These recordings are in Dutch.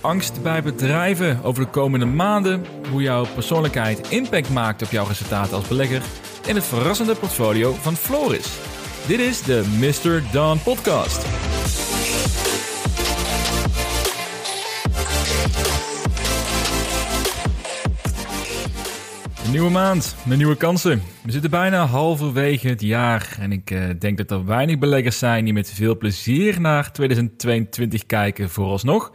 angst bij bedrijven over de komende maanden, hoe jouw persoonlijkheid impact maakt op jouw resultaten als belegger en het verrassende portfolio van Floris. Dit is de Mr. Don Podcast. Een nieuwe maand, met nieuwe kansen. We zitten bijna halverwege het jaar en ik uh, denk dat er weinig beleggers zijn die met veel plezier naar 2022 kijken vooralsnog.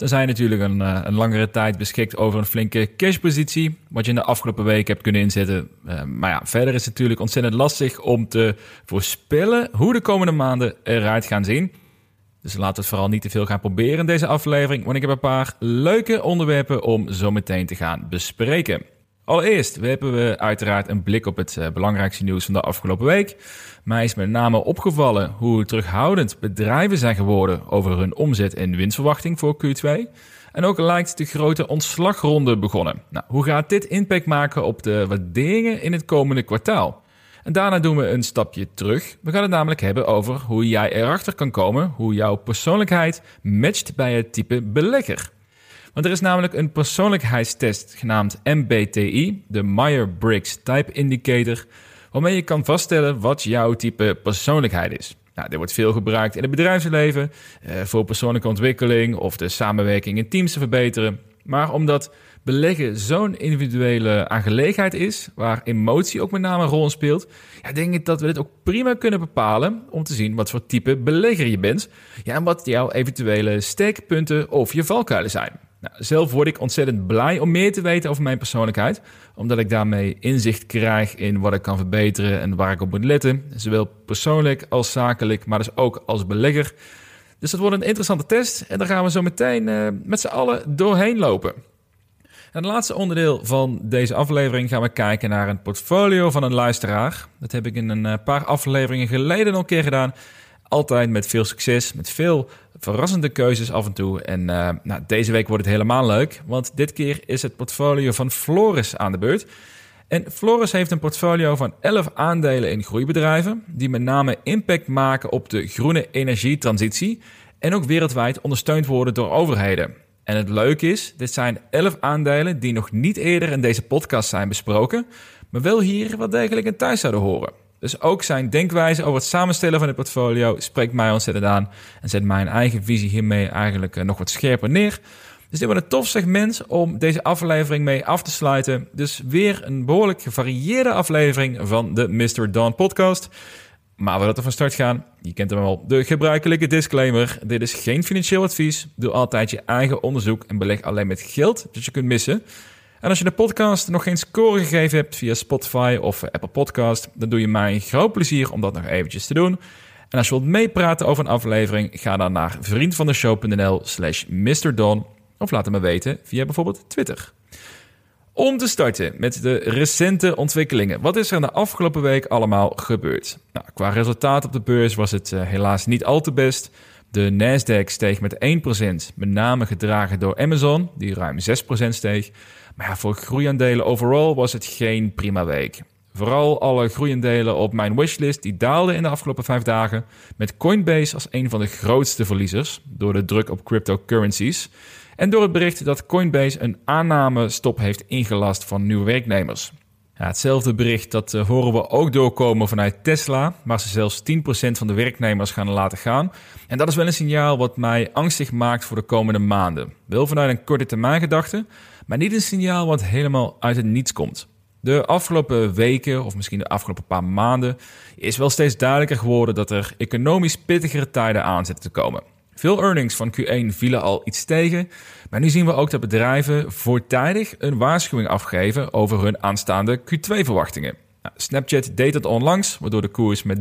Dan zijn natuurlijk een, uh, een, langere tijd beschikt over een flinke cashpositie, wat je in de afgelopen week hebt kunnen inzetten. Uh, maar ja, verder is het natuurlijk ontzettend lastig om te voorspellen hoe de komende maanden eruit gaan zien. Dus laten we het vooral niet te veel gaan proberen in deze aflevering, want ik heb een paar leuke onderwerpen om zo meteen te gaan bespreken. Allereerst hebben we uiteraard een blik op het uh, belangrijkste nieuws van de afgelopen week. Mij is met name opgevallen hoe terughoudend bedrijven zijn geworden over hun omzet en winstverwachting voor Q2. En ook lijkt de grote ontslagronde begonnen. Nou, hoe gaat dit impact maken op de waarderingen in het komende kwartaal? En daarna doen we een stapje terug. We gaan het namelijk hebben over hoe jij erachter kan komen hoe jouw persoonlijkheid matcht bij het type belegger. Want er is namelijk een persoonlijkheidstest genaamd MBTI, de Myers-Briggs Type Indicator, waarmee je kan vaststellen wat jouw type persoonlijkheid is. Nou, dit wordt veel gebruikt in het bedrijfsleven, eh, voor persoonlijke ontwikkeling of de samenwerking in teams te verbeteren. Maar omdat beleggen zo'n individuele aangelegenheid is, waar emotie ook met name een rol speelt, ja, denk ik dat we dit ook prima kunnen bepalen om te zien wat voor type belegger je bent ja, en wat jouw eventuele steekpunten of je valkuilen zijn. Nou, zelf word ik ontzettend blij om meer te weten over mijn persoonlijkheid, omdat ik daarmee inzicht krijg in wat ik kan verbeteren en waar ik op moet letten, zowel persoonlijk als zakelijk, maar dus ook als belegger. Dus dat wordt een interessante test en daar gaan we zo meteen uh, met z'n allen doorheen lopen. En het laatste onderdeel van deze aflevering gaan we kijken naar een portfolio van een luisteraar. Dat heb ik in een eh, paar afleveringen geleden al een keer gedaan. Altijd met veel succes, met veel verrassende keuzes af en toe. En uh, nou, deze week wordt het helemaal leuk, want dit keer is het portfolio van Floris aan de beurt. En Floris heeft een portfolio van 11 aandelen in groeibedrijven, die met name impact maken op de groene energietransitie en ook wereldwijd ondersteund worden door overheden. En het leuke is, dit zijn 11 aandelen die nog niet eerder in deze podcast zijn besproken, maar wel hier wat degelijk in thuis zouden horen. Dus ook zijn denkwijze over het samenstellen van het portfolio spreekt mij ontzettend aan en zet mijn eigen visie hiermee eigenlijk eh, nog wat scherper neer. Dus dit wordt een tof segment om deze aflevering mee af te sluiten. Dus weer een behoorlijk gevarieerde aflevering van de Mr. Dawn podcast. Maar voordat we van start gaan, je kent hem al, de gebruikelijke disclaimer. Dit is geen financieel advies. Doe altijd je eigen onderzoek en beleg alleen met geld dat je kunt missen. En als je de podcast nog geen score gegeven hebt via Spotify of Apple Podcast, dan doe je mij een groot plezier om dat nog eventjes te doen. En als je wilt meepraten over een aflevering, ga dan naar vriendvandeshow.nl slash mrdon of laat het me weten via bijvoorbeeld Twitter. Om te starten met de recente ontwikkelingen. Wat is er in de afgelopen week allemaal gebeurd? Nou, qua resultaat op de beurs was het uh, helaas niet al te best. De Nasdaq steeg met 1%, met name gedragen door Amazon, die ruim 6% steeg. Maar voor groeiaandelen overal was het geen prima week. Vooral alle groeiaandelen op mijn wishlist die daalden in de afgelopen vijf dagen, met Coinbase als een van de grootste verliezers door de druk op cryptocurrencies en door het bericht dat Coinbase een aannamestop heeft ingelast van nieuwe werknemers. Hetzelfde bericht dat uh, horen we ook doorkomen vanuit Tesla, waar ze zelfs 10% van de werknemers gaan laten gaan. En dat is wel een signaal wat mij angstig maakt voor de komende maanden. Wel vanuit een korte termijn gedachte, maar niet een signaal wat helemaal uit het niets komt. De afgelopen weken, of misschien de afgelopen paar maanden, is wel steeds duidelijker geworden dat er economisch pittigere tijden aan zitten te komen. Veel earnings van Q1 vielen al iets tegen, maar nu zien we ook dat bedrijven voortijdig een waarschuwing afgeven over hun aanstaande Q2-verwachtingen. Nou, Snapchat deed dat onlangs, waardoor de koers met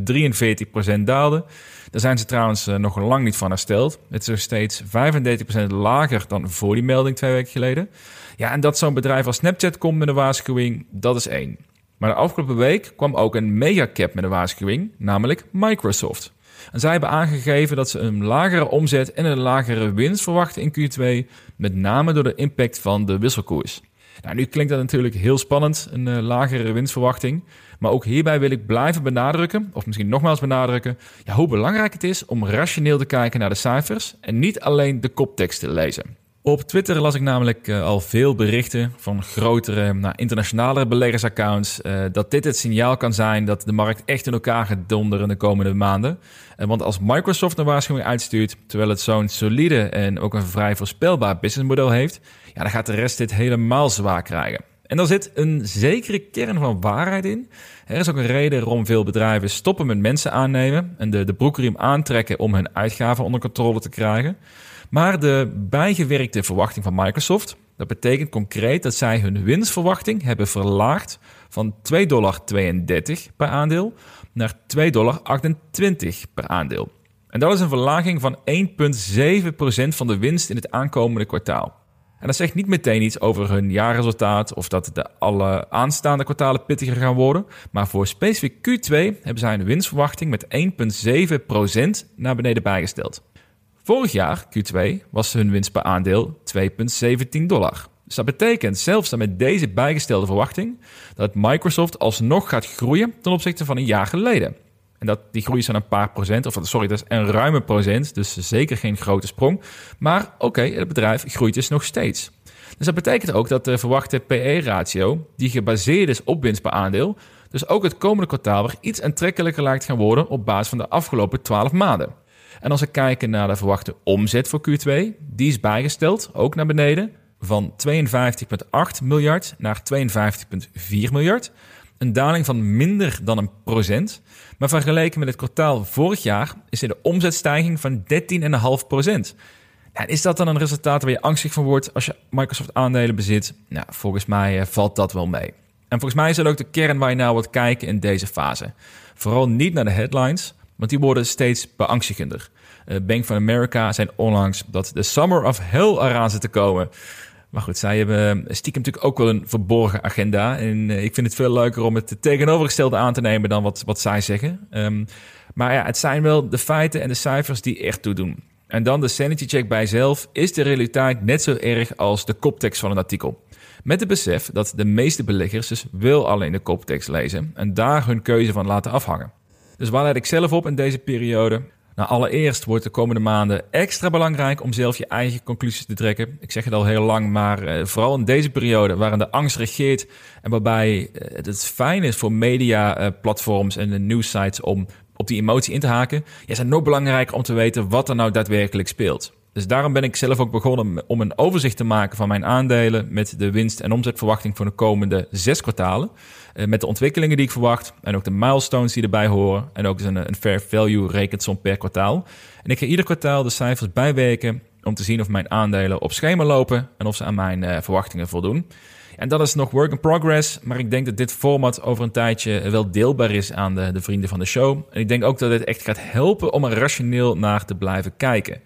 43% daalde. Daar zijn ze trouwens uh, nog lang niet van hersteld. Het is nog steeds 35% lager dan voor die melding twee weken geleden. Ja, en dat zo'n bedrijf als Snapchat komt met een waarschuwing, dat is één. Maar de afgelopen week kwam ook een megacap met een waarschuwing, namelijk Microsoft. En zij hebben aangegeven dat ze een lagere omzet en een lagere winst verwachten in Q2, met name door de impact van de wisselkoers. Nou, nu klinkt dat natuurlijk heel spannend, een uh, lagere winstverwachting. Maar ook hierbij wil ik blijven benadrukken, of misschien nogmaals benadrukken, ja, hoe belangrijk het is om rationeel te kijken naar de cijfers en niet alleen de koptekst te lezen. Op Twitter las ik namelijk uh, al veel berichten van grotere, nou, internationale beleggersaccounts. Uh, dat dit het signaal kan zijn dat de markt echt in elkaar gaat donderen de komende maanden. Uh, want als Microsoft een waarschuwing uitstuurt, terwijl het zo'n solide en ook een vrij voorspelbaar businessmodel heeft, ja, dan gaat de rest dit helemaal zwaar krijgen. En daar zit een zekere kern van waarheid in. Er is ook een reden waarom veel bedrijven stoppen met mensen aannemen en de, de broekriem aantrekken om hun uitgaven onder controle te krijgen. Maar de bijgewerkte verwachting van Microsoft, dat betekent concreet dat zij hun winstverwachting hebben verlaagd van 2,32 dollar per aandeel naar 2,28 dollar per aandeel. En dat is een verlaging van 1,7% van de winst in het aankomende kwartaal. En dat zegt niet meteen iets over hun jaarresultaat of dat de alle aanstaande kwartalen pittiger gaan worden. Maar voor specifiek Q2 hebben zij een winstverwachting met 1,7% naar beneden bijgesteld. Vorig jaar, Q2, was hun winst per aandeel 2,17 dollar. Dus dat betekent zelfs dat met deze bijgestelde verwachting dat Microsoft alsnog gaat groeien ten opzichte van een jaar geleden. En dat, die groei is dan een paar procent, of sorry, dat is een ruime procent, dus zeker geen grote sprong. Maar oké, het bedrijf groeit dus nog steeds. Dus dat betekent ook dat de verwachte PE-ratio, die gebaseerd is op winst per aandeel, dus ook het komende kwartaal weer iets aantrekkelijker lijkt gaan worden op basis van de afgelopen 12 maanden. En als we kijken naar de verwachte omzet voor Q2, die is bijgesteld, ook naar beneden, van 52,8 miljard naar 52,4 miljard. Een daling van minder dan een procent. Maar vergeleken met het kwartaal vorig jaar is er de omzetstijging van 13,5 procent. is dat dan een resultaat waar je angstig van wordt als je Microsoft aandelen bezit? Nou, volgens mij eh, valt dat wel mee. En volgens mij is dat ook de kern waar je naar wilt kijken in deze fase. Vooral niet naar de headlines, want die worden steeds beangstigender. Uh, Bank of America zijn onlangs dat de Summer of Hell eraan zit te komen. Maar goed, zij hebben stiekem natuurlijk ook wel een verborgen agenda. En uh, ik vind het veel leuker om het tegenovergestelde aan te nemen dan wat, wat zij zeggen. Um, maar ja, het zijn wel de feiten en de cijfers die echt toe doen. En dan de sanity check bij zelf. Is de realiteit net zo erg als de koptekst van een artikel? Met het besef dat de meeste beleggers dus wel alleen de koptekst lezen en daar hun keuze van laten afhangen. Dus waar let ik zelf op in deze periode? Nou, allereerst wordt de komende maanden extra belangrijk om zelf je eigen conclusies te trekken. Ik zeg het al heel lang, maar uh, vooral in deze periode waarin de angst regeert en waarbij uh, het fijn is voor media-platforms uh, en de nieuwsites om op die emotie in te haken, ja, zijn nog belangrijker om te weten wat er nou daadwerkelijk speelt. Dus daarom ben ik zelf ook begonnen om een overzicht te maken van mijn aandelen met de winst- en omzetverwachting voor de komende zes kwartalen. Uh, met de ontwikkelingen die ik verwacht en ook de milestones die erbij horen. En ook een, een fair value rekensom per kwartaal. En ik ga ieder kwartaal de cijfers bijwerken om te zien of mijn aandelen op schema lopen en of ze aan mijn uh, verwachtingen voldoen. En dat is nog work in progress, maar ik denk dat dit format over een tijdje wel deelbaar is aan de, de vrienden van de show. En ik denk ook dat dit echt gaat helpen om er rationeel naar te blijven kijken.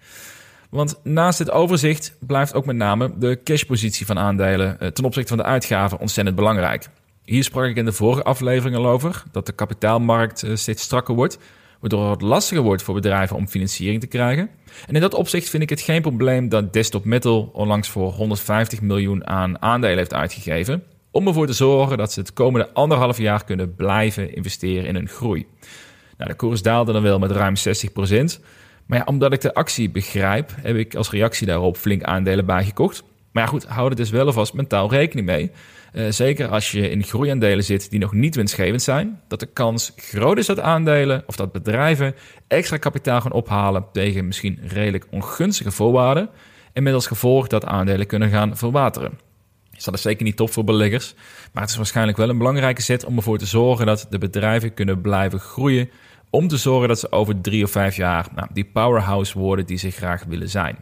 Want naast het overzicht blijft ook met name de cashpositie van aandelen eh, ten opzichte van de uitgaven ontzettend belangrijk. Hier sprak ik in de vorige aflevering al over dat de kapitaalmarkt eh, steeds strakker wordt, waardoor het lastiger wordt voor bedrijven om financiering te krijgen. En in dat opzicht vind ik het geen probleem dat Desktop Metal onlangs voor 150 miljoen aan aandelen heeft uitgegeven, om ervoor te zorgen dat ze het komende anderhalf jaar kunnen blijven investeren in hun groei. Nou, de koers daalde dan wel met ruim 60 maar ja, omdat ik de actie begrijp, heb ik als reactie daarop flink aandelen bijgekocht. Maar ja, goed, hou er dus wel alvast mentaal rekening mee. Uh, zeker als je in groeiaandelen zit die nog niet winstgevend zijn, dat de kans groot is dat aandelen of dat bedrijven extra kapitaal gaan ophalen tegen misschien redelijk ongunstige voorwaarden. En met als gevolg dat aandelen kunnen gaan verwateren. Dus dat is zeker niet top voor beleggers, maar het is waarschijnlijk wel een belangrijke zet om ervoor te zorgen dat de bedrijven kunnen blijven groeien om te zorgen dat ze over drie of vijf jaar nou, die powerhouse worden die ze graag willen zijn.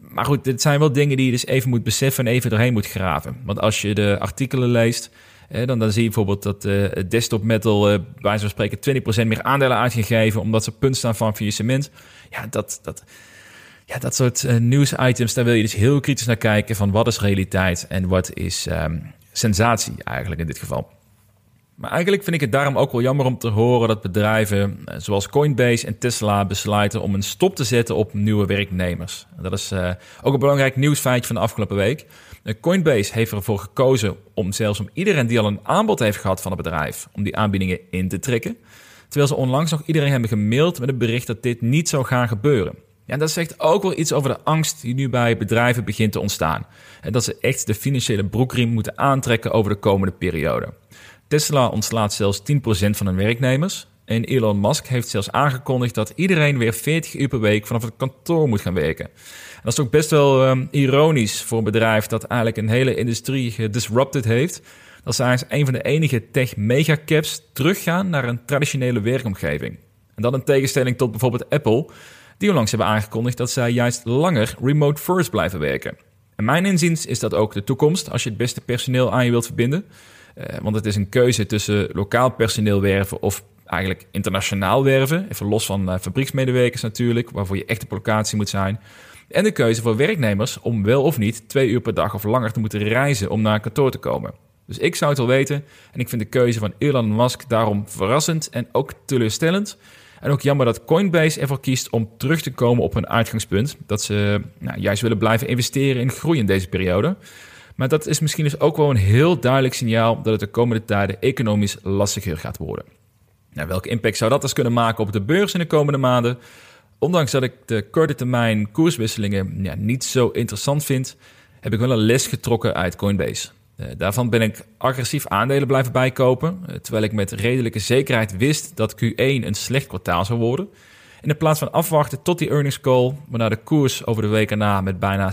Maar goed, dit zijn wel dingen die je dus even moet beseffen en even doorheen moet graven. Want als je de artikelen leest, dan, dan zie je bijvoorbeeld dat uh, Desktop Metal uh, bij zo'n spreken 20% meer aandelen uitgegeven omdat ze punt staan van faillissement. Ja, dat, dat, ja, dat soort uh, nieuwsitems, daar wil je dus heel kritisch naar kijken van wat is realiteit en wat is um, sensatie eigenlijk in dit geval. Maar eigenlijk vind ik het daarom ook wel jammer om te horen dat bedrijven eh, zoals Coinbase en Tesla besluiten om een stop te zetten op nieuwe werknemers. Dat is uh, ook een belangrijk nieuwsfeitje van de afgelopen week. Uh, Coinbase heeft ervoor gekozen om zelfs om iedereen die al een aanbod heeft gehad van het bedrijf, om die aanbiedingen in te trekken. Terwijl ze onlangs nog iedereen hebben gemaild met het bericht dat dit niet zou gaan gebeuren. Ja, dat zegt ook wel iets over de angst die nu bij bedrijven begint te ontstaan. En dat ze echt de financiële broekriem moeten aantrekken over de komende periode. Tesla ontslaat zelfs 10% van hun werknemers. En Elon Musk heeft zelfs aangekondigd dat iedereen weer 40 uur per week vanaf het kantoor moet gaan werken. dat is ook best wel um, ironisch voor een bedrijf dat eigenlijk een hele industrie gedisrupted heeft. Dat ze eigenlijk een van de enige tech megacaps teruggaan naar een traditionele werkomgeving. En dat in tegenstelling tot bijvoorbeeld Apple, die onlangs hebben aangekondigd dat zij juist langer remote first blijven werken. En mijn inziens is dat ook de toekomst als je het beste personeel aan je wilt verbinden. Uh, want het is een keuze tussen lokaal personeel werven of eigenlijk internationaal werven. Even los van uh, fabrieksmedewerkers natuurlijk, waarvoor je echt op locatie moet zijn. En de keuze voor werknemers om wel of niet twee uur per dag of langer te moeten reizen om naar een kantoor te komen. Dus ik zou het wel weten en ik vind de keuze van Elon Musk daarom verrassend en ook teleurstellend. En ook jammer dat Coinbase ervoor kiest om terug te komen op hun uitgangspunt. Dat ze nou, juist willen blijven investeren in groei in deze periode. Maar dat is misschien dus ook wel een heel duidelijk signaal dat het de komende tijden economisch lastiger gaat worden. Nou, welke impact zou dat dus kunnen maken op de beurs in de komende maanden? Ondanks dat ik de korte termijn koerswisselingen ja, niet zo interessant vind, heb ik wel een les getrokken uit Coinbase. Uh, daarvan ben ik agressief aandelen blijven bijkopen, uh, terwijl ik met redelijke zekerheid wist dat Q1 een slecht kwartaal zou worden. En in plaats van afwachten tot die earnings call, waarna de koers over de week erna met bijna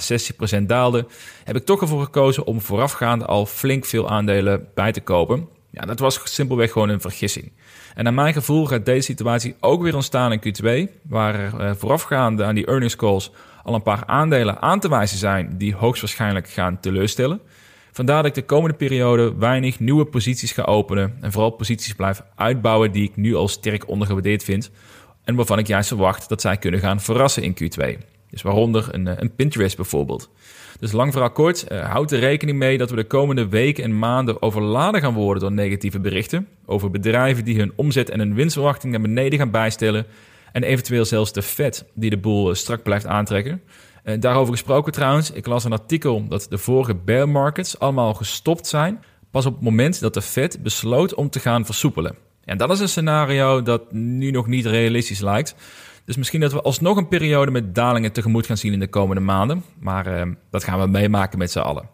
60% daalde, heb ik toch ervoor gekozen om voorafgaand al flink veel aandelen bij te kopen. Ja, dat was simpelweg gewoon een vergissing. En naar mijn gevoel gaat deze situatie ook weer ontstaan in Q2, waar er uh, voorafgaande aan die earnings calls al een paar aandelen aan te wijzen zijn die hoogstwaarschijnlijk gaan teleurstellen. Vandaar dat ik de komende periode weinig nieuwe posities ga openen en vooral posities blijf uitbouwen die ik nu al sterk ondergewaardeerd vind en waarvan ik juist verwacht dat zij kunnen gaan verrassen in Q2. Dus waaronder een, eh, een Pinterest bijvoorbeeld. Dus lang verhaal kort, uh, houd er rekening mee dat we de komende weken en maanden overladen gaan worden door negatieve berichten over bedrijven die hun omzet en hun winstverwachting naar beneden gaan bijstellen en eventueel zelfs de Fed die de boel eh, strak blijft aantrekken. Daarover gesproken trouwens, ik las een artikel dat de vorige bear markets allemaal gestopt zijn, pas op het moment dat de Fed besloot om te gaan versoepelen. En dat is een scenario dat nu nog niet realistisch lijkt. Dus misschien dat we alsnog een periode met dalingen tegemoet gaan zien in de komende maanden. Maar uh, dat gaan we meemaken met z'n allen.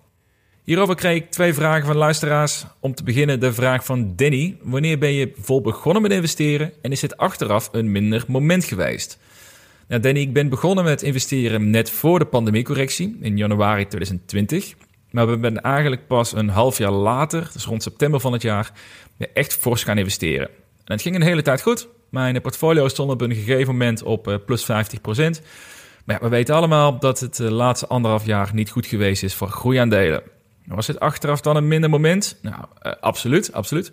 Hierover kreeg ik twee vragen van luisteraars. Om te beginnen de vraag van Danny. Wanneer ben je vol begonnen met investeren en is dit achteraf een minder moment geweest? Nou Danny, ik ben begonnen met investeren net voor de pandemiecorrectie in januari 2020. Maar we zijn eigenlijk pas een half jaar later, dus rond september van het jaar, echt fors gaan investeren. En het ging een hele tijd goed. Mijn portfolio stond op een gegeven moment op uh, plus 50%. Maar ja, we weten allemaal dat het de laatste anderhalf jaar niet goed geweest is voor groeiaandelen. Was het achteraf dan een minder moment? Nou, uh, absoluut, absoluut.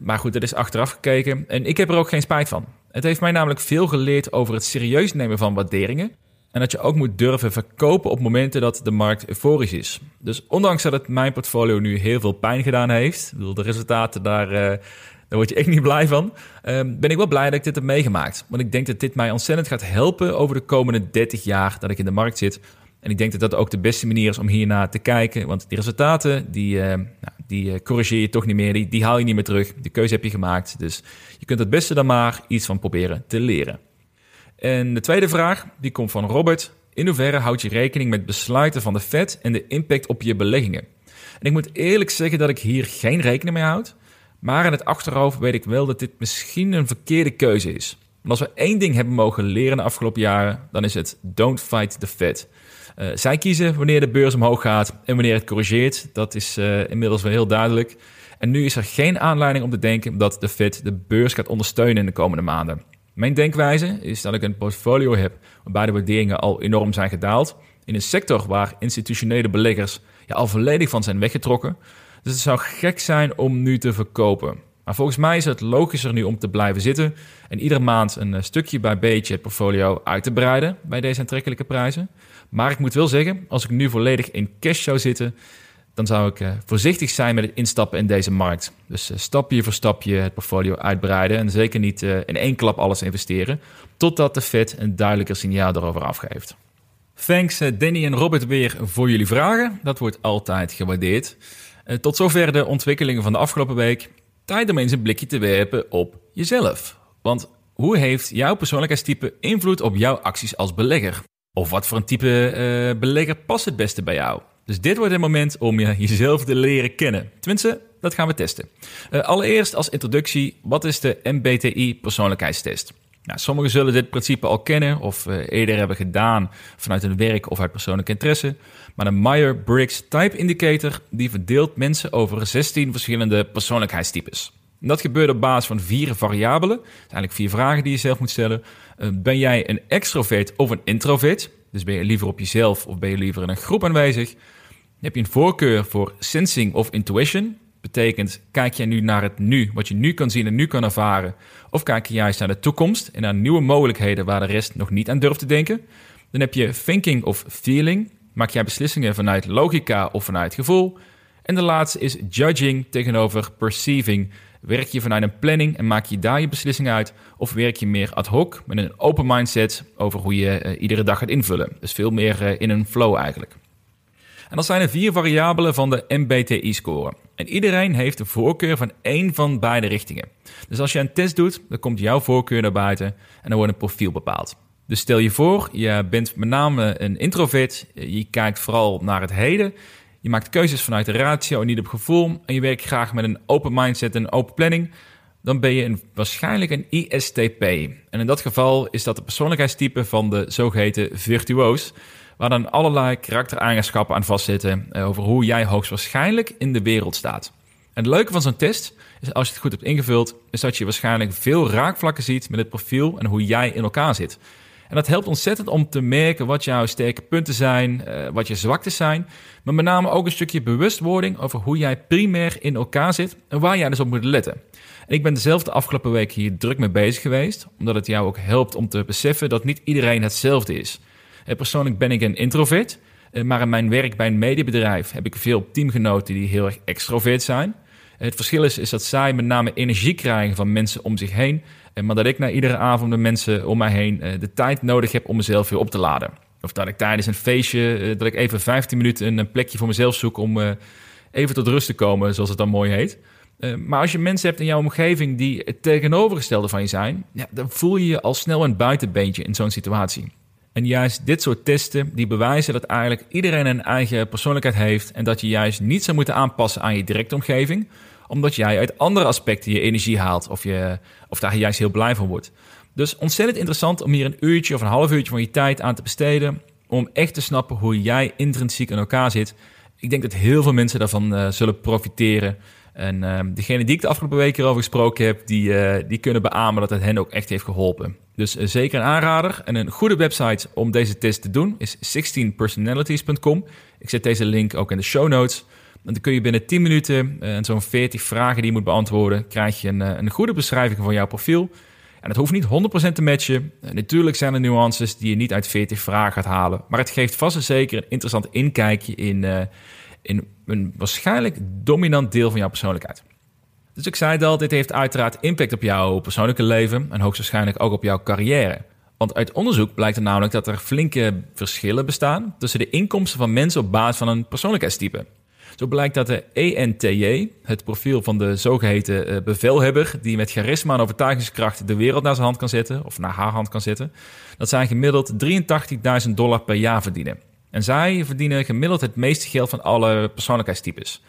Maar goed, dat is achteraf gekeken en ik heb er ook geen spijt van. Het heeft mij namelijk veel geleerd over het serieus nemen van waarderingen. En dat je ook moet durven verkopen op momenten dat de markt euforisch is. Dus ondanks dat het mijn portfolio nu heel veel pijn gedaan heeft, de resultaten daar, uh, daar word je echt niet blij van, uh, ben ik wel blij dat ik dit heb meegemaakt. Want ik denk dat dit mij ontzettend gaat helpen over de komende 30 jaar dat ik in de markt zit. En ik denk dat dat ook de beste manier is om hiernaar te kijken. Want die resultaten, die, uh, nou, die corrigeer je toch niet meer. Die, die haal je niet meer terug. Die keuze heb je gemaakt. Dus je kunt het beste dan maar iets van proberen te leren. En de tweede vraag, die komt van Robert. In hoeverre houd je rekening met besluiten van de Fed en de impact op je beleggingen? En ik moet eerlijk zeggen dat ik hier geen rekening mee houd. Maar in het achterhoofd weet ik wel dat dit misschien een verkeerde keuze is. Want als we één ding hebben mogen leren de afgelopen jaren, dan is het don't fight the Fed. Uh, zij kiezen wanneer de beurs omhoog gaat en wanneer het corrigeert. Dat is uh, inmiddels wel heel duidelijk. En nu is er geen aanleiding om te denken dat de Fed de beurs gaat ondersteunen in de komende maanden. Mijn denkwijze is dat ik een portfolio heb waarbij de waarderingen al enorm zijn gedaald. In een sector waar institutionele beleggers ja, al volledig van zijn weggetrokken. Dus het zou gek zijn om nu te verkopen. Maar volgens mij is het logischer nu om te blijven zitten en iedere maand een eh, stukje bij beetje het portfolio uit te breiden bij deze aantrekkelijke prijzen. Maar ik moet wel zeggen, als ik nu volledig in cash zou zitten, dan zou ik uh, voorzichtig zijn met het instappen in deze markt. Dus uh, stapje voor stapje het portfolio uitbreiden en zeker niet uh, in één klap alles investeren, totdat de Fed een duidelijker signaal erover afgeeft. Thanks Danny en Robert weer voor jullie vragen. Dat wordt altijd gewaardeerd. tot zover de ontwikkelingen van de afgelopen week. Tijd om eens een blikje te werpen op jezelf. Want hoe heeft jouw persoonlijkheidstype invloed op jouw acties als belegger? Of wat voor een type belegger past het beste bij jou? Dus dit wordt het moment om je, jezelf te leren kennen. Tenminste, dat gaan we testen. Uh, allereerst als introductie, wat is de MBTI persoonlijkheidstest? Nou, sommigen zullen dit principe al kennen of uh, eerder hebben gedaan vanuit hun werk of uit persoonlijke interesse. Maar de Meyer-Briggs Type Indicator die verdeelt mensen over 16 verschillende persoonlijkheidstypes. dat gebeurt op basis van vier variabelen. Eigenlijk vier vragen die je zelf moet stellen. Uh, ben jij een extrovert of een introvert? Dus ben je liever op jezelf of ben je liever in een groep aanwezig? Heb je een voorkeur voor sensing of intuition? Betekent, kijk jij nu naar het nu, wat je nu kan zien en nu kan ervaren? Of kijk je juist naar de toekomst en naar nieuwe mogelijkheden waar de rest nog niet aan durft te denken? Dan heb je thinking of feeling. Maak jij beslissingen vanuit logica of vanuit gevoel? En de laatste is judging tegenover perceiving. Werk je vanuit een planning en maak je daar je beslissingen uit? Of werk je meer ad hoc met een open mindset over hoe je uh, iedere dag gaat invullen? Dus veel meer uh, in een flow eigenlijk. En dat zijn er vier variabelen van de MBTI-score. En iedereen heeft de voorkeur van één van beide richtingen. Dus als je een test doet, dan komt jouw voorkeur naar buiten en dan wordt een profiel bepaald. Dus stel je voor, je bent met name een introvert, je kijkt vooral naar het heden, je maakt keuzes vanuit de ratio en niet op gevoel en je werkt graag met een open mindset en open planning, dan ben je een, waarschijnlijk een ISTP. En in dat geval is dat de persoonlijkheidstype van de zogeheten virtuoos waar dan allerlei karaktereigenschappen aan vastzitten uh, over hoe jij hoogstwaarschijnlijk in de wereld staat. En het leuke van zo'n test is als je het goed hebt ingevuld, is dat je waarschijnlijk veel raakvlakken ziet met het profiel en hoe jij in elkaar zit. En dat helpt ontzettend om te merken wat jouw sterke punten zijn, uh, wat je zwaktes zijn, maar met name ook een stukje bewustwording over hoe jij primair in elkaar zit en waar jij dus op moet letten. En ik ben dezelfde afgelopen week hier druk mee bezig geweest, omdat het jou ook helpt om te beseffen dat niet iedereen hetzelfde is. Eh, persoonlijk ben ik een introvert. Eh, maar in mijn werk bij een mediabedrijf heb ik veel teamgenoten die heel erg extrovert zijn. Het verschil is, is dat zij met name energie krijgen van mensen om zich heen. Eh, maar dat ik na iedere avond de mensen om mij heen de tijd nodig heb om mezelf weer op te laden. Of dat ik tijdens een feestje, dat ik even 15 minuten een plekje voor mezelf zoek om even tot rust te komen, zoals het dan mooi heet. maar als je mensen hebt in jouw omgeving die het tegenovergestelde van je zijn, ja, dan voel je je al snel een buitenbeentje in zo'n situatie. En juist dit soort testen die bewijzen dat eigenlijk iedereen een eigen persoonlijkheid heeft en dat je juist niet zou moeten aanpassen aan je directe omgeving, omdat jij uit andere aspecten je energie haalt of, je, of daar juist heel blij van wordt. Dus ontzettend interessant om hier een uurtje of een half uurtje van je tijd aan te besteden om echt te snappen hoe jij intrinsiek in elkaar zit. Ik denk dat heel veel mensen daarvan uh, zullen profiteren. En uh, degene die ik de afgelopen weken over gesproken heb, die, uh, die kunnen beamen dat het hen ook echt heeft geholpen. Dus uh, zeker een aanrader. En een goede website om deze test te doen is 16personalities.com. Ik zet deze link ook in de show notes. Dan kun je binnen 10 minuten en zo'n 40 vragen die je moet beantwoorden, krijg je een, een goede beschrijving van jouw profiel. En het hoeft niet 100% te matchen. natuurlijk zijn er nuances die je niet uit 40 vragen gaat halen. Maar het geeft vast en zeker een interessant inkijkje in in een waarschijnlijk dominant deel van jouw persoonlijkheid. Dus ik zei al, dit heeft uiteraard impact op jouw persoonlijke leven en hoogstwaarschijnlijk ook op jouw carrière. Want uit onderzoek blijkt er namelijk dat er flinke verschillen bestaan tussen de inkomsten van mensen op basis van een persoonlijkheidstype. Zo blijkt dat de ENTJ, het profiel van de zogeheten eh, bevelhebber, die met charisma en overtuigingskracht de wereld naar zijn hand kan zetten, of naar haar hand kan zetten, dat zij gemiddeld 83.000 dollar per jaar verdienen. En zij verdienen gemiddeld het meeste geld van alle persoonlijkheidstypes.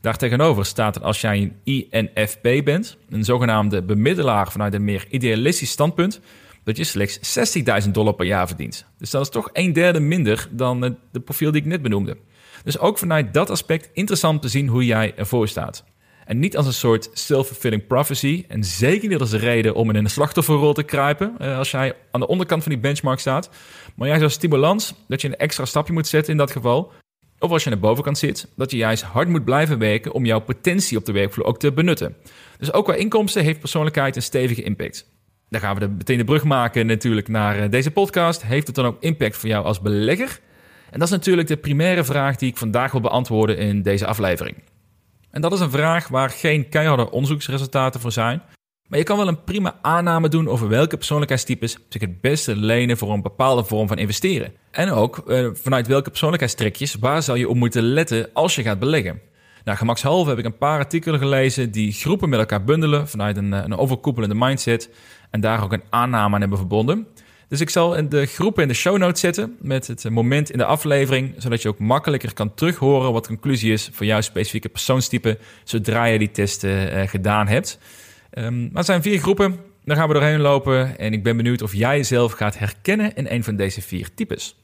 Daartegenover staat dat als jij een INFP bent, een zogenaamde bemiddelaar vanuit een meer idealistisch standpunt, dat je slechts 60.000 dollar per jaar verdient. Dus dat is toch een derde minder dan de profiel die ik net benoemde. Dus ook vanuit dat aspect interessant te zien hoe jij ervoor staat. En niet als een soort self-fulfilling prophecy. En zeker niet als een reden om in een slachtofferrol te kruipen. Eh, als jij aan de onderkant van die benchmark staat. Maar juist als stimulans dat je een extra stapje moet zetten in dat geval. Of als je aan de bovenkant zit, dat je juist hard moet blijven werken om jouw potentie op de werkvloer ook te benutten. Dus ook qua inkomsten heeft persoonlijkheid een stevige impact. Dan gaan we meteen de brug maken natuurlijk naar eh, deze podcast. Heeft het dan ook impact voor jou als belegger? En dat is natuurlijk de primaire vraag die ik vandaag wil beantwoorden in deze aflevering. En dat is een vraag waar geen keiharde onderzoeksresultaten voor zijn. Maar je kan wel een prima aanname doen over welke persoonlijkheidstypes zich het beste lenen voor een bepaalde vorm van investeren. En ook eh, vanuit welke persoonlijkheidstrekjes waar zal je op moeten letten als je gaat beleggen. Nou, gemakshalve heb ik een paar artikelen gelezen die groepen met elkaar bundelen vanuit een, een overkoepelende mindset en daar ook een aanname aan hebben verbonden. Dus ik zal de groepen in de show notes zetten met het moment in de aflevering, zodat je ook makkelijker kan terughoren wat de conclusie is voor jouw specifieke persoonstype, zodra je die test uh, gedaan hebt. Um, maar het zijn vier groepen, daar gaan we doorheen lopen en ik ben benieuwd of jij jezelf gaat herkennen in een van deze vier types.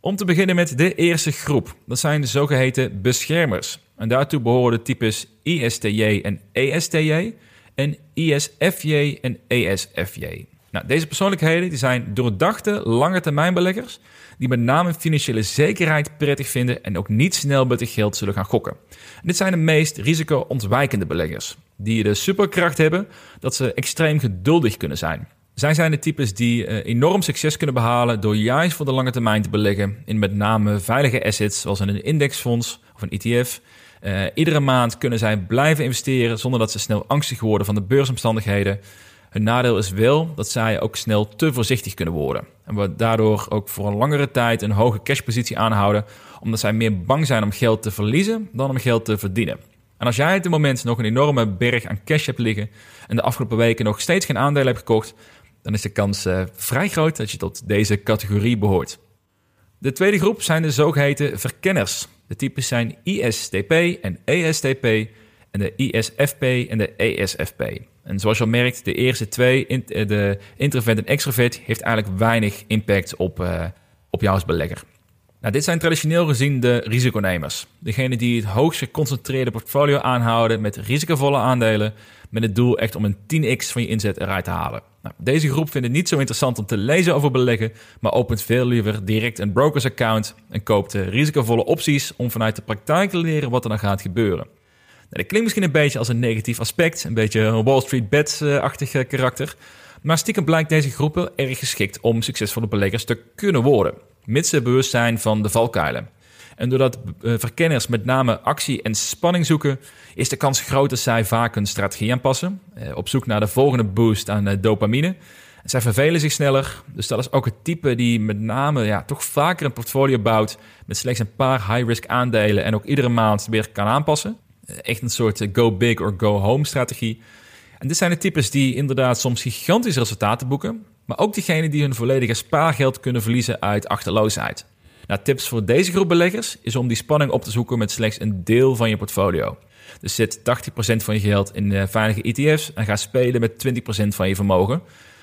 Om te beginnen met de eerste groep, dat zijn de zogeheten beschermers. En daartoe behoren de types ISTJ en ESTJ en ISFJ en ESFJ. Nou, deze persoonlijkheden die zijn doordachte lange termijnbeleggers die met name financiële zekerheid prettig vinden en ook niet snel met het geld zullen gaan gokken. dit zijn de meest risico-ontwijkende beleggers, die de superkracht hebben dat ze extreem geduldig kunnen zijn. Zij zijn de types die uh, enorm succes kunnen behalen door juist voor de lange termijn te beleggen in met name veilige assets zoals een indexfonds of een ETF. Eh, iedere maand kunnen zij blijven investeren zonder dat ze snel angstig worden van de beursomstandigheden. Hun nadeel is wel dat zij ook snel te voorzichtig kunnen worden. En we daardoor ook voor een langere tijd een hoge cashpositie aanhouden, omdat zij meer bang zijn om geld te verliezen dan om geld te verdienen. En als jij op dit moment nog een enorme berg aan cash hebt liggen en de afgelopen weken nog steeds geen aandelen hebt gekocht, dan is de kans uh, vrij groot dat je tot deze categorie behoort. De tweede groep zijn de zogeheten verkenners. De types zijn ISTP en ESTP en de ISFP en de ESFP. En zoals je al merkt, de eerste twee, eh, de introvert en extrovert, heeft eigenlijk weinig impact op, uh, op jou als belegger. Nou, dit zijn traditioneel gezien de risiconemers. Degene die het hoogst geconcentreerde portfolio aanhouden met risicovolle aandelen, met het doel echt om een 10x van je inzet eruit te halen. Nou, deze groep vindt het niet zo interessant om te lezen over beleggen, maar opent veel liever direct een brokers account en koopt risicovolle opties om vanuit de praktijk te leren wat er dan gaat gebeuren. Dat klinkt misschien een beetje als een negatief aspect, een beetje een Wall Street Bets-achtig eh, karakter. Maar stiekem blijkt deze groepen erg geschikt om succesvolle beleggers te kunnen worden, mits ze bewust zijn van de valkuilen. En doordat eh, verkenners met name actie en spanning zoeken, is de kans groot dat zij vaak hun strategie aanpassen, eh, op zoek naar de volgende boost aan dopamine. Zij vervelen zich sneller, dus dat is ook het type die met name ja, toch vaker een portfolio bouwt met slechts een paar high-risk aandelen en ook iedere maand weer kan aanpassen echt een soort eh, go big or go home strategie. En dit zijn de types die inderdaad soms gigantische resultaten boeken, maar ook diegenen die hun volledige spaargeld kunnen verliezen uit achterloosheid. Nou, tips voor deze groep beleggers is om die spanning op te zoeken met slechts een deel van je portfolio. Dus zet 80% van je geld in uh, veilige ETF's en ga spelen met 20% van je vermogen.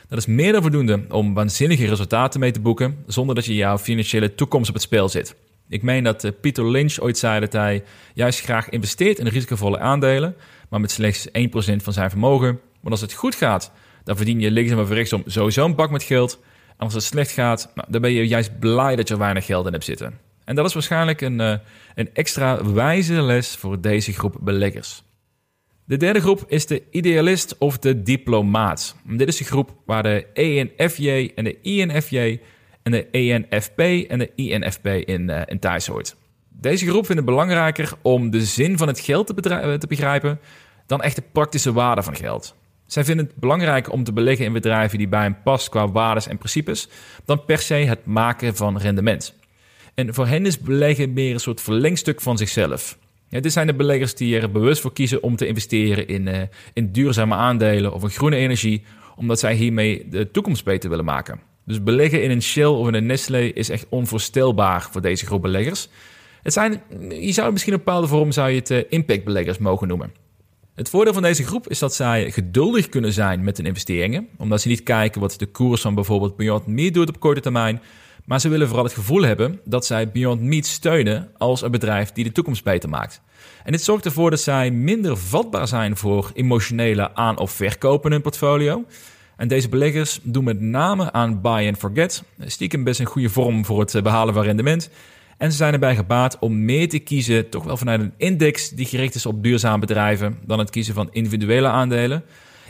Dat is meer dan voldoende om waanzinnige resultaten mee te boeken zonder dat je jouw financiële toekomst op het spel zit. Ik meen dat uh, Peter Lynch ooit zei dat hij juist graag investeert in risicovolle aandelen, maar met slechts 1% van zijn vermogen. Want als het goed gaat, dan verdien je linksom of rechtsom sowieso een bak met geld. En als het slecht gaat, nou, dan ben je juist blij dat je er weinig geld in hebt zitten. En dat is waarschijnlijk een, uh, een extra wijze les voor deze groep beleggers. De derde groep is de idealist of de diplomaat. Dit is de groep waar de ENFJ en de INFJ en de ENFP en de INFP in, uh, in thuis hoort. Deze groep vindt het belangrijker om de zin van het geld te, eh, te begrijpen dan echt de praktische waarde van geld. Zij vinden het belangrijk om te beleggen in bedrijven die bij hen past qua waarden en principes, dan per se het maken van rendement. En voor hen is beleggen meer een soort verlengstuk van zichzelf. Ja, dit zijn de beleggers die er bewust voor kiezen om te investeren in, uh, in duurzame aandelen of in groene energie, omdat zij hiermee de toekomst beter willen maken. Dus beleggen in een Shell of in een Nestlé is echt onvoorstelbaar voor deze groep beleggers. Het zijn, je zou misschien een bepaalde vorm zou je het uh, impactbeleggers mogen noemen. Het voordeel van deze groep is dat zij geduldig kunnen zijn met hun investeringen, omdat ze niet kijken wat de koers van bijvoorbeeld Beyond Meat doet op korte termijn, maar ze willen vooral het gevoel hebben dat zij Beyond Meat steunen als een bedrijf die de toekomst beter maakt. En dit zorgt ervoor dat zij minder vatbaar zijn voor emotionele aan- of verkopen in hun portfolio. En deze beleggers doen met name aan buy and forget. Stiekem best een goede vorm voor het behalen van rendement. En ze zijn erbij gebaat om meer te kiezen, toch wel vanuit een index die gericht is op duurzame bedrijven, dan het kiezen van individuele aandelen.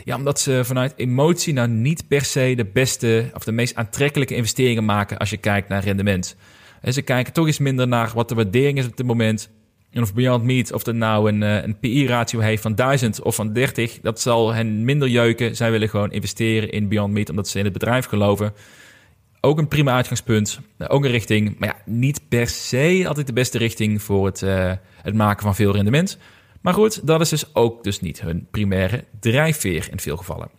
Ja, omdat ze vanuit emotie nou niet per se de beste of de meest aantrekkelijke investeringen maken als je kijkt naar rendement. En ze kijken toch eens minder naar wat de waardering is op dit moment. En of Beyond Meat, of dat nou een, eh, een PI-ratio heeft van 1000 of van 30, dat zal hen minder jeuken. Zij willen gewoon investeren in Beyond Meat omdat ze in het bedrijf geloven. Ook een prima uitgangspunt, ook een richting, maar ja, niet per se altijd de beste richting voor het, uh, het maken van veel rendement. Maar goed, dat is dus ook dus niet hun primaire drijfveer in veel gevallen.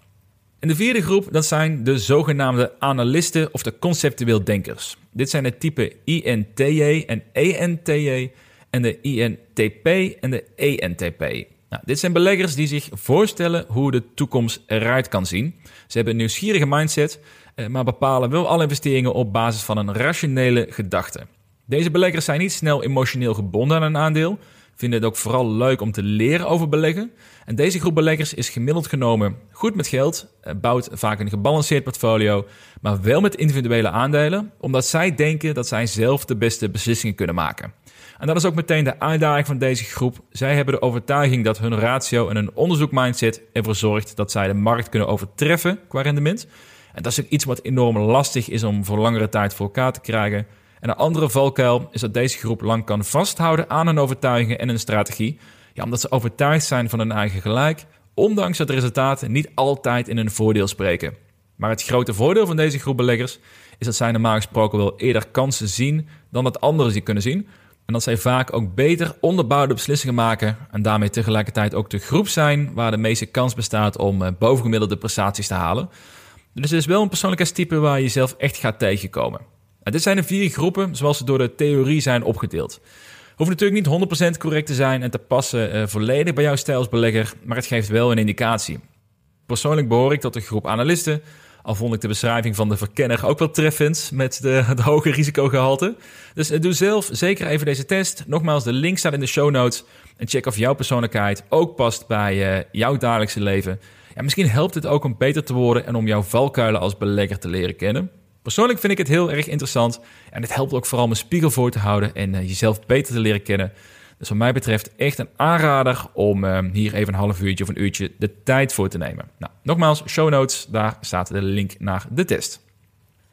En de vierde groep, dat zijn de zogenaamde analisten of de conceptueel denkers. Dit zijn de type INTJ en ENTJ en de INTP en de ENTP. Nou, dit zijn beleggers die zich voorstellen hoe de toekomst eruit kan zien. Ze hebben een nieuwsgierige mindset, eh, maar bepalen wel alle investeringen op basis van een rationele gedachte. Deze beleggers zijn niet snel emotioneel gebonden aan een aandeel, vinden het ook vooral leuk om te leren over beleggen. En deze groep beleggers is gemiddeld genomen goed met geld, eh, bouwt vaak een gebalanceerd portfolio, maar wel met individuele aandelen, omdat zij denken dat zij zelf de beste beslissingen kunnen maken. En dat is ook meteen de uitdaging van deze groep. Zij hebben de overtuiging dat hun ratio en hun onderzoekmindset ervoor zorgt dat zij de markt kunnen overtreffen qua rendement. En dat is iets wat enorm lastig is om voor langere tijd voor elkaar te krijgen. En een andere valkuil is dat deze groep lang kan vasthouden aan hun overtuigingen en hun strategie. Ja, omdat ze overtuigd zijn van hun eigen gelijk, ondanks dat de resultaten niet altijd in hun voordeel spreken. Maar het grote voordeel van deze groep beleggers is dat zij normaal gesproken wel eerder kansen zien dan dat anderen ze kunnen zien. En dat zij vaak ook beter onderbouwde beslissingen maken en daarmee tegelijkertijd ook de groep zijn waar de meeste kans bestaat om eh, bovengemiddelde prestaties te halen. Dus het is wel een persoonlijkheidstype waar je zelf echt gaat tegenkomen. En dit zijn de vier groepen zoals ze door de theorie zijn opgedeeld. Hoeft natuurlijk niet 100% correct te zijn en te passen uh, volledig bij jouw stijl als belegger, maar het geeft wel een indicatie. Persoonlijk behoor ik tot de groep analisten, al vond ik de beschrijving van de verkenner ook wel treffend met de, het hoge risicogehalte. Dus uh, doe zelf zeker even deze test. Nogmaals, de link staat in de show notes. En check of jouw persoonlijkheid ook past bij uh, jouw dagelijkse leven. Ja, misschien helpt het ook om beter te worden en om jouw valkuilen als belegger te leren kennen. Persoonlijk vind ik het heel erg interessant en het helpt ook vooral mijn spiegel voor te houden en uh, jezelf beter te leren kennen. Dus wat mij betreft echt een aanrader om uh, hier even een half uurtje of een uurtje de tijd voor te nemen. Nou, nogmaals, show notes, daar staat de link naar de test.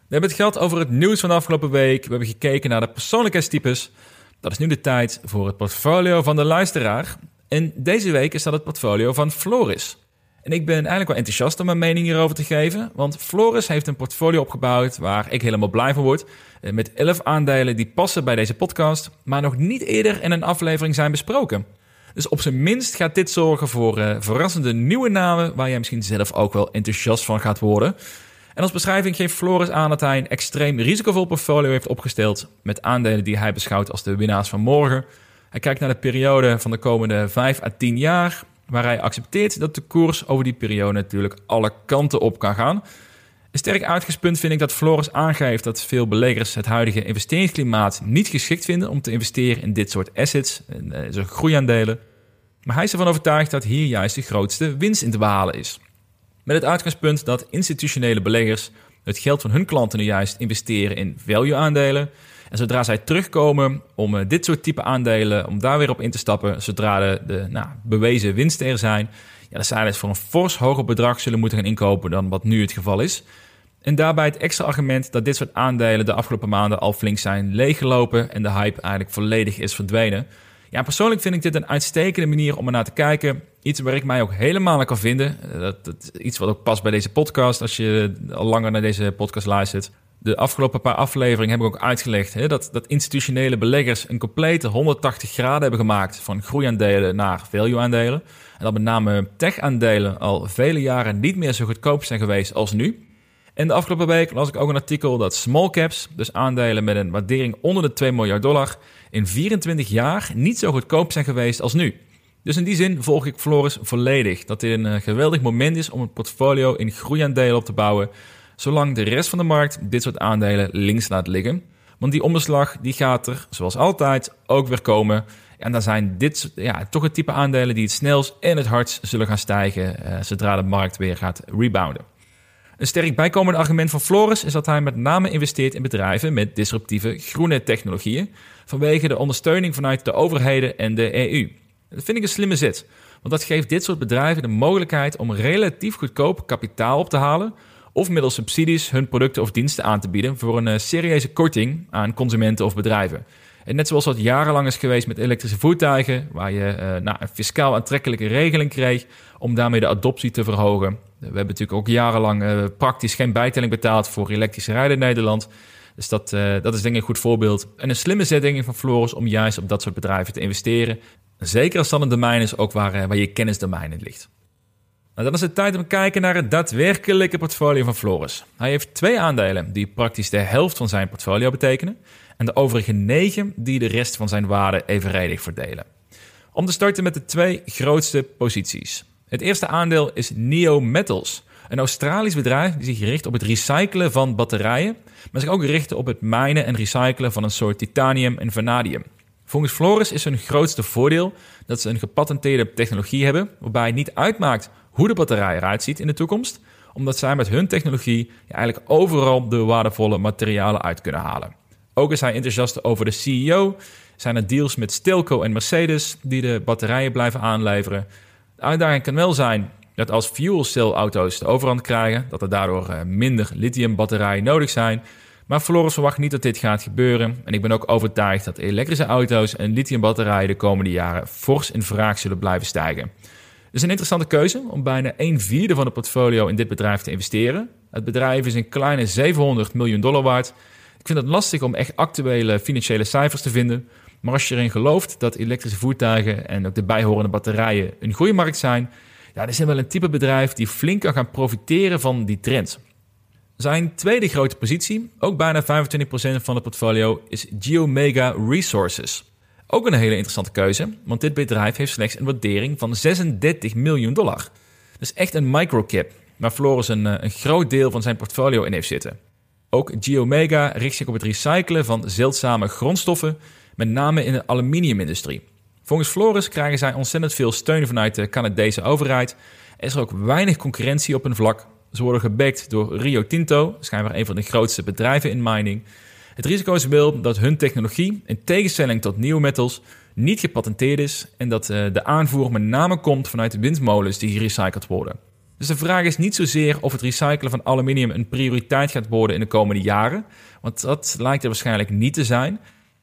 We hebben het gehad over het nieuws van de afgelopen week. We hebben gekeken naar de persoonlijkheidstypes. Dat is nu de tijd voor het portfolio van de luisteraar. En deze week is dat het portfolio van Floris. En ik ben eigenlijk wel enthousiast om mijn mening hierover te geven. Want Floris heeft een portfolio opgebouwd waar ik helemaal blij van word. Eh, met 11 aandelen die passen bij deze podcast, maar nog niet eerder in een aflevering zijn besproken. Dus op zijn minst gaat dit zorgen voor uh, verrassende nieuwe namen waar jij misschien zelf ook wel enthousiast van gaat worden. En als beschrijving geeft Floris aan dat hij een extreem risicovol portfolio heeft opgesteld met aandelen die hij beschouwt als de winnaars van morgen. Hij kijkt naar de periode van de komende 5 à 10 jaar waar hij accepteert dat de koers over die periode natuurlijk alle kanten op kan gaan. Sterk uitgangspunt vind ik dat Floris aangeeft dat veel beleggers het huidige investeringsklimaat niet geschikt vinden om te investeren in dit soort assets, en uh, groeiaandelen. Maar hij is ervan overtuigd dat hier juist de grootste winst in te behalen is. Met het uitgangspunt dat institutionele beleggers het geld van hun klanten nu juist investeren in value-aandelen en zodra zij terugkomen om uh, dit soort type aandelen, om daar weer op in te stappen, zodra de, de nou, bewezen winsten er zijn, ja, dan zij dus voor een fors hoger bedrag zullen moeten gaan inkopen dan wat nu het geval is. En daarbij het extra argument dat dit soort aandelen de afgelopen maanden al flink zijn leeggelopen en de hype eigenlijk volledig is verdwenen. Ja, persoonlijk vind ik dit een uitstekende manier om er naar te kijken. Iets waar ik mij ook helemaal aan kan vinden. Dat, dat, iets wat ook past bij deze podcast als je al langer naar deze podcast luistert de afgelopen paar afleveringen heb ik ook uitgelegd hè, dat, dat institutionele beleggers een complete 180 graden hebben gemaakt van groeiaandelen naar value-aandelen. En dat met name tech-aandelen al vele jaren niet meer zo goedkoop zijn geweest als nu. En de afgelopen week las ik ook een artikel dat small caps, dus aandelen met een waardering onder de 2 miljard dollar, in 24 jaar niet zo goedkoop zijn geweest als nu. Dus in die zin volg ik Floris volledig. Dat dit een eh, geweldig moment is om een portfolio in groeiaandelen op te bouwen zolang de rest van de markt dit soort aandelen links laat liggen. Want die omslag die gaat er, zoals altijd, ook weer komen. En dan zijn dit ja, toch het type aandelen die het snelst en het hardst zullen gaan stijgen eh, zodra de markt weer gaat rebounden. Een sterk bijkomend argument van Floris is dat hij met name investeert in bedrijven met disruptieve groene technologieën vanwege de ondersteuning vanuit de overheden en de EU. Dat vind ik een slimme zet, want dat geeft dit soort bedrijven de mogelijkheid om relatief goedkoop kapitaal op te halen of middels subsidies hun producten of diensten aan te bieden voor een uh, serieuze korting aan consumenten of bedrijven. En net zoals dat jarenlang is geweest met elektrische voertuigen, waar je uh, nou, een fiscaal aantrekkelijke regeling kreeg om daarmee de adoptie te verhogen. We hebben natuurlijk ook jarenlang uh, praktisch geen bijtelling betaald voor elektrische rijden in Nederland. Dus dat, dat is denk ik een goed voorbeeld. En een slimme zetting van Floris om juist op dat soort bedrijven te investeren. Zeker als dat een domein is ook waar, waar je kennisdomein in ligt. Nou, dan is het tijd om te kijken naar het daadwerkelijke portfolio van Floris. Hij heeft twee aandelen die praktisch de helft van zijn portfolio betekenen. En de overige negen die de rest van zijn waarde evenredig verdelen. Om te starten met de twee grootste posities. Het eerste aandeel is Neo Metals, een Australisch bedrijf die zich richt op het recyclen van batterijen, maar zich ook richt op het mijnen en recyclen van een soort titanium en vanadium. Volgens Floris is hun grootste voordeel dat ze een gepatenteerde technologie hebben, waarbij het niet uitmaakt hoe de batterij eruit ziet in de toekomst, omdat zij met hun technologie eigenlijk overal de waardevolle materialen uit kunnen halen. Ook is hij enthousiast over de CEO, zijn er deals met Stelco en Mercedes die de batterijen blijven aanleveren. De uitdaging kan wel zijn dat als fuel cell auto's de overhand krijgen, dat er daardoor eh, minder lithium-batterijen nodig zijn. Maar Floris verwacht niet dat dit gaat gebeuren. En ik ben ook overtuigd dat elektrische auto's en lithiumbatterijen de komende jaren fors in vraag zullen blijven stijgen. Dus een interessante keuze om bijna een vierde van het portfolio in dit bedrijf te investeren. Het bedrijf is een kleine 700 miljoen dollar waard. Ik vind het lastig om echt actuele financiële cijfers te vinden. Maar als je erin gelooft dat elektrische voertuigen en ook de bijhorende batterijen een groeimarkt zijn, ja, dan is wel een type bedrijf die flink kan gaan profiteren van die trend. Zijn tweede grote positie, ook bijna 25% van het portfolio, is Geomega Resources. Ook een hele interessante keuze, want dit bedrijf heeft slechts een waardering van 36 miljoen dollar. Dus echt een microcap, waar Floris een, eh, een groot deel van zijn portfolio in heeft zitten. Ook Geomega richt zich op het recyclen van zeldzame grondstoffen, met name in de aluminiumindustrie. Volgens Floris krijgen zij ontzettend veel steun vanuit de Canadese overheid. Er is ook weinig concurrentie op hun vlak. Ze worden gebackt door Rio Tinto, schijnbaar een van de grootste bedrijven in mining. Het risico is wel dat hun technologie, in tegenstelling tot nieuwe metals, niet gepatenteerd is en dat eh, de aanvoer met name komt vanuit de windmolens die gerecycled worden. Dus de vraag is niet zozeer of het recyclen van aluminium een prioriteit gaat worden in de komende jaren, want dat lijkt er waarschijnlijk niet te zijn.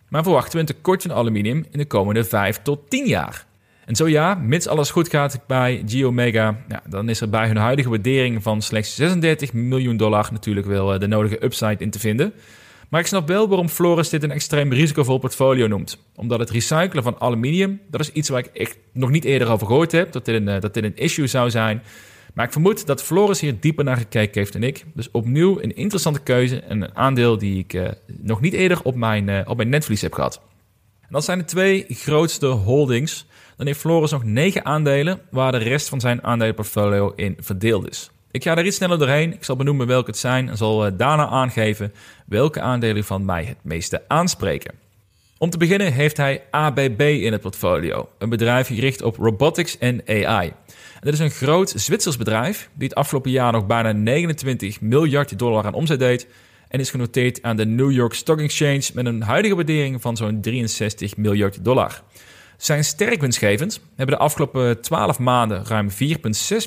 Maar verwachten we een tekort van aluminium in de komende 5 tot 10 jaar? En zo ja, mits alles goed gaat bij Geomega, ja, dan is er bij hun huidige waardering van slechts 36 miljoen dollar natuurlijk wel eh, de nodige upside in te vinden. Maar ik snap wel waarom Floris dit een extreem risicovol portfolio noemt. Omdat het recyclen van aluminium, dat is iets waar ik echt nog niet eerder over gehoord heb, dat dit een, eh, dat dit een issue zou zijn. Maar ik vermoed dat Floris hier dieper naar gekeken heeft dan ik. Dus opnieuw een interessante keuze en een aandeel die ik uh, nog niet eerder op mijn, uh, op mijn netvlies heb gehad. En dat zijn de twee grootste holdings. Dan heeft Floris nog negen aandelen waar de rest van zijn aandelenportfolio in verdeeld is. Ik ga er iets sneller doorheen. Ik zal benoemen welke het zijn en zal daarna aangeven welke aandelen van mij het meeste aanspreken. Om te beginnen heeft hij ABB in het portfolio, een bedrijf gericht op robotics en AI. Dit is een groot Zwitsers bedrijf die het afgelopen jaar nog bijna 29 miljard dollar aan omzet deed en is genoteerd aan de New York Stock Exchange met een huidige waardering van zo'n 63 miljard dollar. Zijn sterk winstgevend, hebben de afgelopen 12 maanden ruim 4,6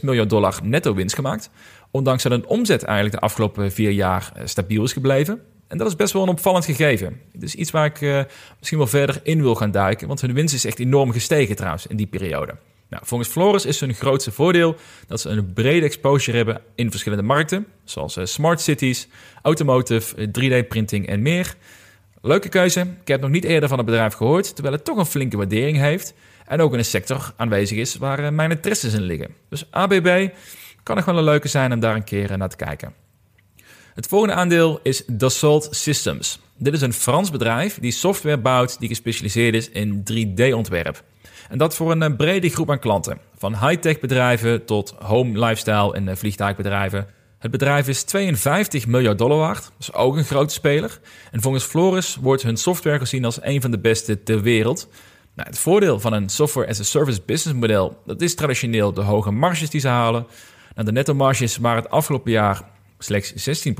miljard dollar netto winst gemaakt, ondanks dat hun omzet eigenlijk de afgelopen vier jaar eh, stabiel is gebleven. En dat is best wel een opvallend gegeven. Is iets waar ik uh, misschien wel verder in wil gaan duiken, want hun winst is echt enorm gestegen trouwens in die periode. Nou, volgens Floris is hun grootste voordeel dat ze een brede exposure hebben in verschillende markten, zoals uh, smart cities, automotive, 3D-printing en meer. Leuke keuze. Ik heb nog niet eerder van het bedrijf gehoord, terwijl het toch een flinke waardering heeft en ook in een sector aanwezig is waar mijn interesses in liggen. Dus ABB kan nog wel een leuke zijn om daar een keer naar te kijken. Het volgende aandeel is Dassault Systems. Dit is een Frans bedrijf die software bouwt die gespecialiseerd is in 3D-ontwerp. En dat voor een eh, brede groep aan klanten. Van high-tech bedrijven tot home, lifestyle en eh, vliegtuigbedrijven. Het bedrijf is 52 miljard dollar waard, is ook een grote speler. En volgens Floris wordt hun software gezien als een van de beste ter wereld. Nou, het voordeel van een software as a service business model, dat is traditioneel de hoge marges die ze halen. De netto marges waren het afgelopen jaar slechts 16%,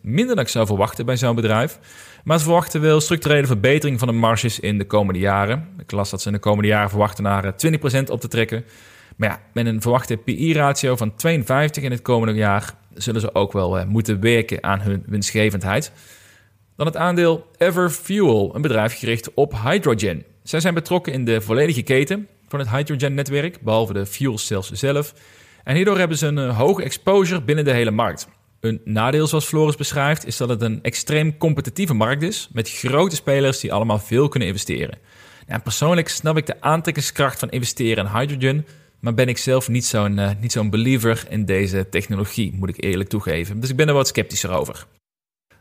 minder dan ik zou verwachten bij zo'n bedrijf. Maar ze verwachten wel structurele verbetering van de marges in de komende jaren. Ik las dat ze in de komende jaren verwachten naar 20% eh, op te trekken. Maar ja, met een verwachte PI-ratio van 52 in het komende jaar zullen ze ook wel uh, moeten werken aan hun winstgevendheid. Dan het aandeel Everfuel, een bedrijf gericht op hydrogen. Zij zijn betrokken in de volledige keten van het hydrogen-netwerk, behalve de fuel cells zelf. En hierdoor hebben ze een uh, hoge exposure binnen de hele markt. Een nadeel, zoals Floris beschrijft, is dat het een extreem competitieve markt is met grote spelers die allemaal veel kunnen investeren. En persoonlijk snap ik de aantrekkingskracht van investeren in hydrogen, maar ben ik zelf niet zo'n uh, niet zo'n believer in deze technologie, moet ik eerlijk toegeven. Dus ik ben er wat sceptischer over.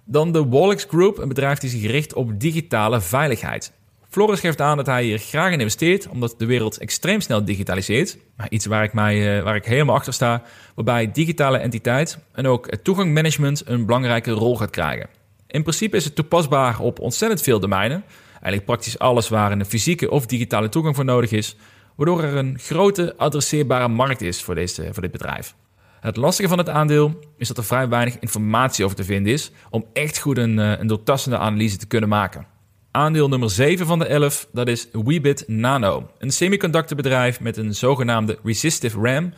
Dan de Wallix Group, een bedrijf die zich richt op digitale veiligheid. Floris geeft aan dat hij hier graag in investeert, omdat de wereld extreem snel digitaliseert. Maar iets waar ik, mij, uh, waar ik helemaal achter sta, waarbij digitale entiteit en ook het toegangmanagement een belangrijke rol gaat krijgen. In principe is het toepasbaar op ontzettend veel domeinen, eigenlijk praktisch alles waar een fysieke of digitale toegang voor nodig is, waardoor er een grote adresseerbare markt is voor, deze, voor dit bedrijf. Het lastige van het aandeel is dat er vrij weinig informatie over te vinden is om echt goed een, eh, een doortastende analyse te kunnen maken. Aandeel nummer 7 van de 11, dat is Weebit Nano. Een semiconductorbedrijf met een zogenaamde resistive RAM.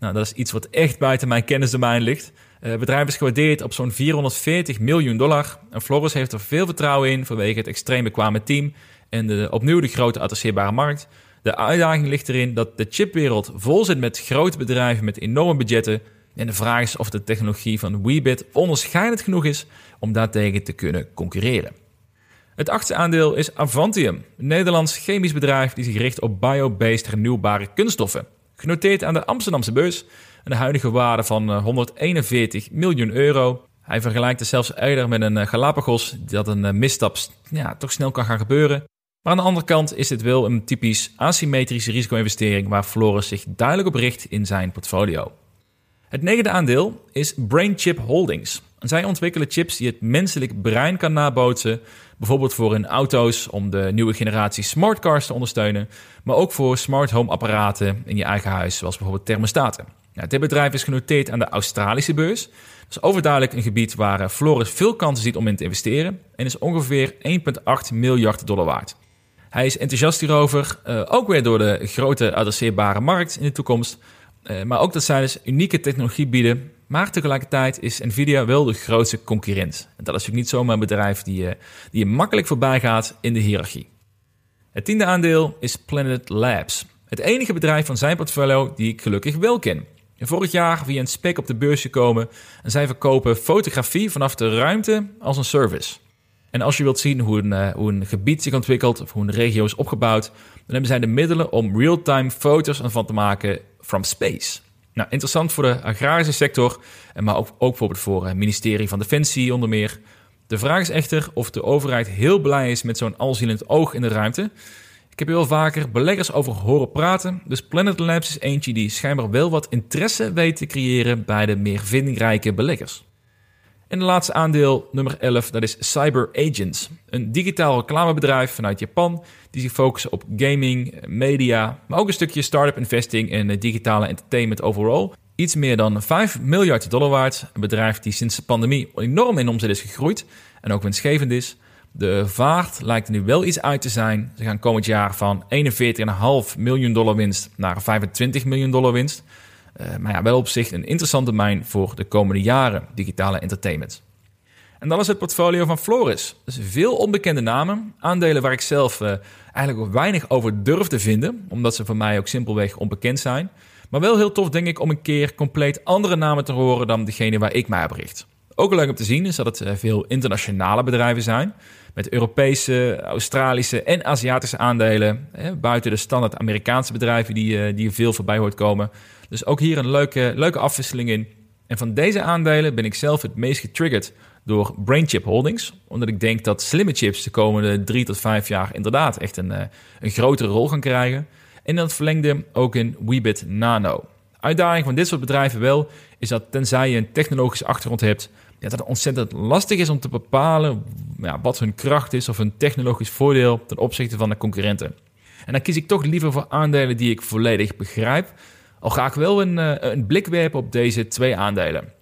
Nou, dat is iets wat echt buiten mijn kennisdomein ligt. Eh, het bedrijf is gewaardeerd op zo'n 440 miljoen dollar. En Floris heeft er veel vertrouwen in vanwege het extreem bekwame team en de, opnieuw de grote adresseerbare markt. De uitdaging ligt erin dat de chipwereld vol zit met grote bedrijven met enorme budgetten. En de vraag is of de technologie van Weebit onderscheidend genoeg is om daartegen te kunnen concurreren. Het achtste aandeel is Avantium, een Nederlands chemisch bedrijf die zich richt op bio-based hernieuwbare kunststoffen. Genoteerd aan de Amsterdamse beurs, een huidige waarde van 141 eh, miljoen euro. Hij vergelijkt het zelfs eerder met een eh, Galapagos, dat een eh, misstap ja, toch snel kan gaan gebeuren. Maar aan de andere kant is dit wel een typisch asymmetrische risico-investering waar Floris zich duidelijk op richt in zijn portfolio. Het negende aandeel is BrainChip Holdings. Zij ontwikkelen chips die het menselijk brein kan nabootsen, bijvoorbeeld voor in auto's om de nieuwe generatie smartcars te ondersteunen, maar ook voor smart home apparaten in je eigen huis, zoals bijvoorbeeld thermostaten. Nou, dit bedrijf is genoteerd aan de Australische beurs. Dat is overduidelijk een gebied waar Floris veel kansen ziet om in te investeren en is ongeveer 1,8 miljard dollar waard. Hij is enthousiast hierover, uh, ook weer door de grote adresseerbare markt in de toekomst. Uh, maar ook dat zij dus unieke technologie bieden. Maar tegelijkertijd is Nvidia wel de grootste concurrent. En dat is natuurlijk niet zomaar een bedrijf die, uh, die je makkelijk voorbij gaat in de hiërarchie. Het tiende aandeel is Planet Labs. Het enige bedrijf van zijn portfolio die ik gelukkig wel ken. En vorig jaar via een spec op de beurs gekomen en zij verkopen fotografie vanaf de ruimte als een service. En als je wilt zien hoe een, uh, hoe een gebied zich ontwikkelt of hoe een regio is opgebouwd, dan hebben zij de middelen om real-time foto's ervan te maken from space. Nou, interessant voor de agrarische sector, maar ook, ook bijvoorbeeld voor het ministerie van Defensie onder meer. De vraag is echter of de overheid heel blij is met zo'n alzienend oog in de ruimte. Ik heb hier wel vaker beleggers over horen praten, dus Planet Labs is eentje die schijnbaar wel wat interesse weet te creëren bij de meer vindingrijke beleggers. En de laatste aandeel, nummer 11, dat is Cyber Agents. Een digitaal reclamebedrijf vanuit Japan die zich focussen op gaming, media, maar ook een stukje start-up investing en digitale entertainment overall. Iets meer dan 5 miljard dollar waard. Een bedrijf die sinds de pandemie enorm in omzet is gegroeid en ook winstgevend is. De vaart lijkt er nu wel iets uit te zijn. Ze gaan komend jaar van 41,5 miljoen dollar winst naar 25 miljoen dollar winst. Uh, maar ja, wel op zich een interessant domein voor de komende jaren, digitale entertainment. En dan is het portfolio van Floris. Dus veel onbekende namen, aandelen waar ik zelf uh, eigenlijk weinig over durf te vinden, omdat ze voor mij ook simpelweg onbekend zijn. Maar wel heel tof, denk ik, om een keer compleet andere namen te horen dan degene waar ik mij op richt. Ook leuk om te zien is dat het uh, veel internationale bedrijven zijn. Met Europese, Australische en Aziatische aandelen. Hè, buiten de standaard Amerikaanse bedrijven die, die er veel voorbij hoort komen. Dus ook hier een leuke, leuke afwisseling in. En van deze aandelen ben ik zelf het meest getriggerd door BrainChip Holdings. Omdat ik denk dat slimme chips de komende drie tot vijf jaar inderdaad echt een, eh, een grotere rol gaan krijgen. En dat verlengde ook in Weebit Nano. Uitdaging van dit soort bedrijven wel is dat tenzij je een technologische achtergrond hebt, ja, dat het ontzettend lastig is om te bepalen ja, wat hun kracht is of hun technologisch voordeel ten opzichte van de concurrenten. En dan kies ik toch liever voor aandelen die ik volledig begrijp, al ga ik wel een, uh, een blik werpen op deze twee aandelen.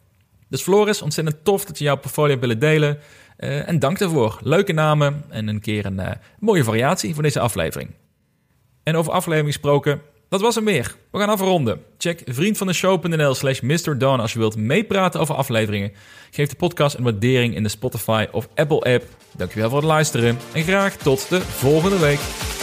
Dus Floris, ontzettend tof dat je jouw portfolio hebt willen delen. Uh, en dank daarvoor. Leuke namen en een keer een uh, mooie variatie voor deze aflevering. En over aflevering gesproken, dat was hem weer. We gaan afronden. Check vriendvandeshow.nl slash MrDon als je wilt meepraten over afleveringen. Geef de podcast een waardering in de Spotify of Apple app. Dankjewel voor het luisteren en graag tot de volgende week.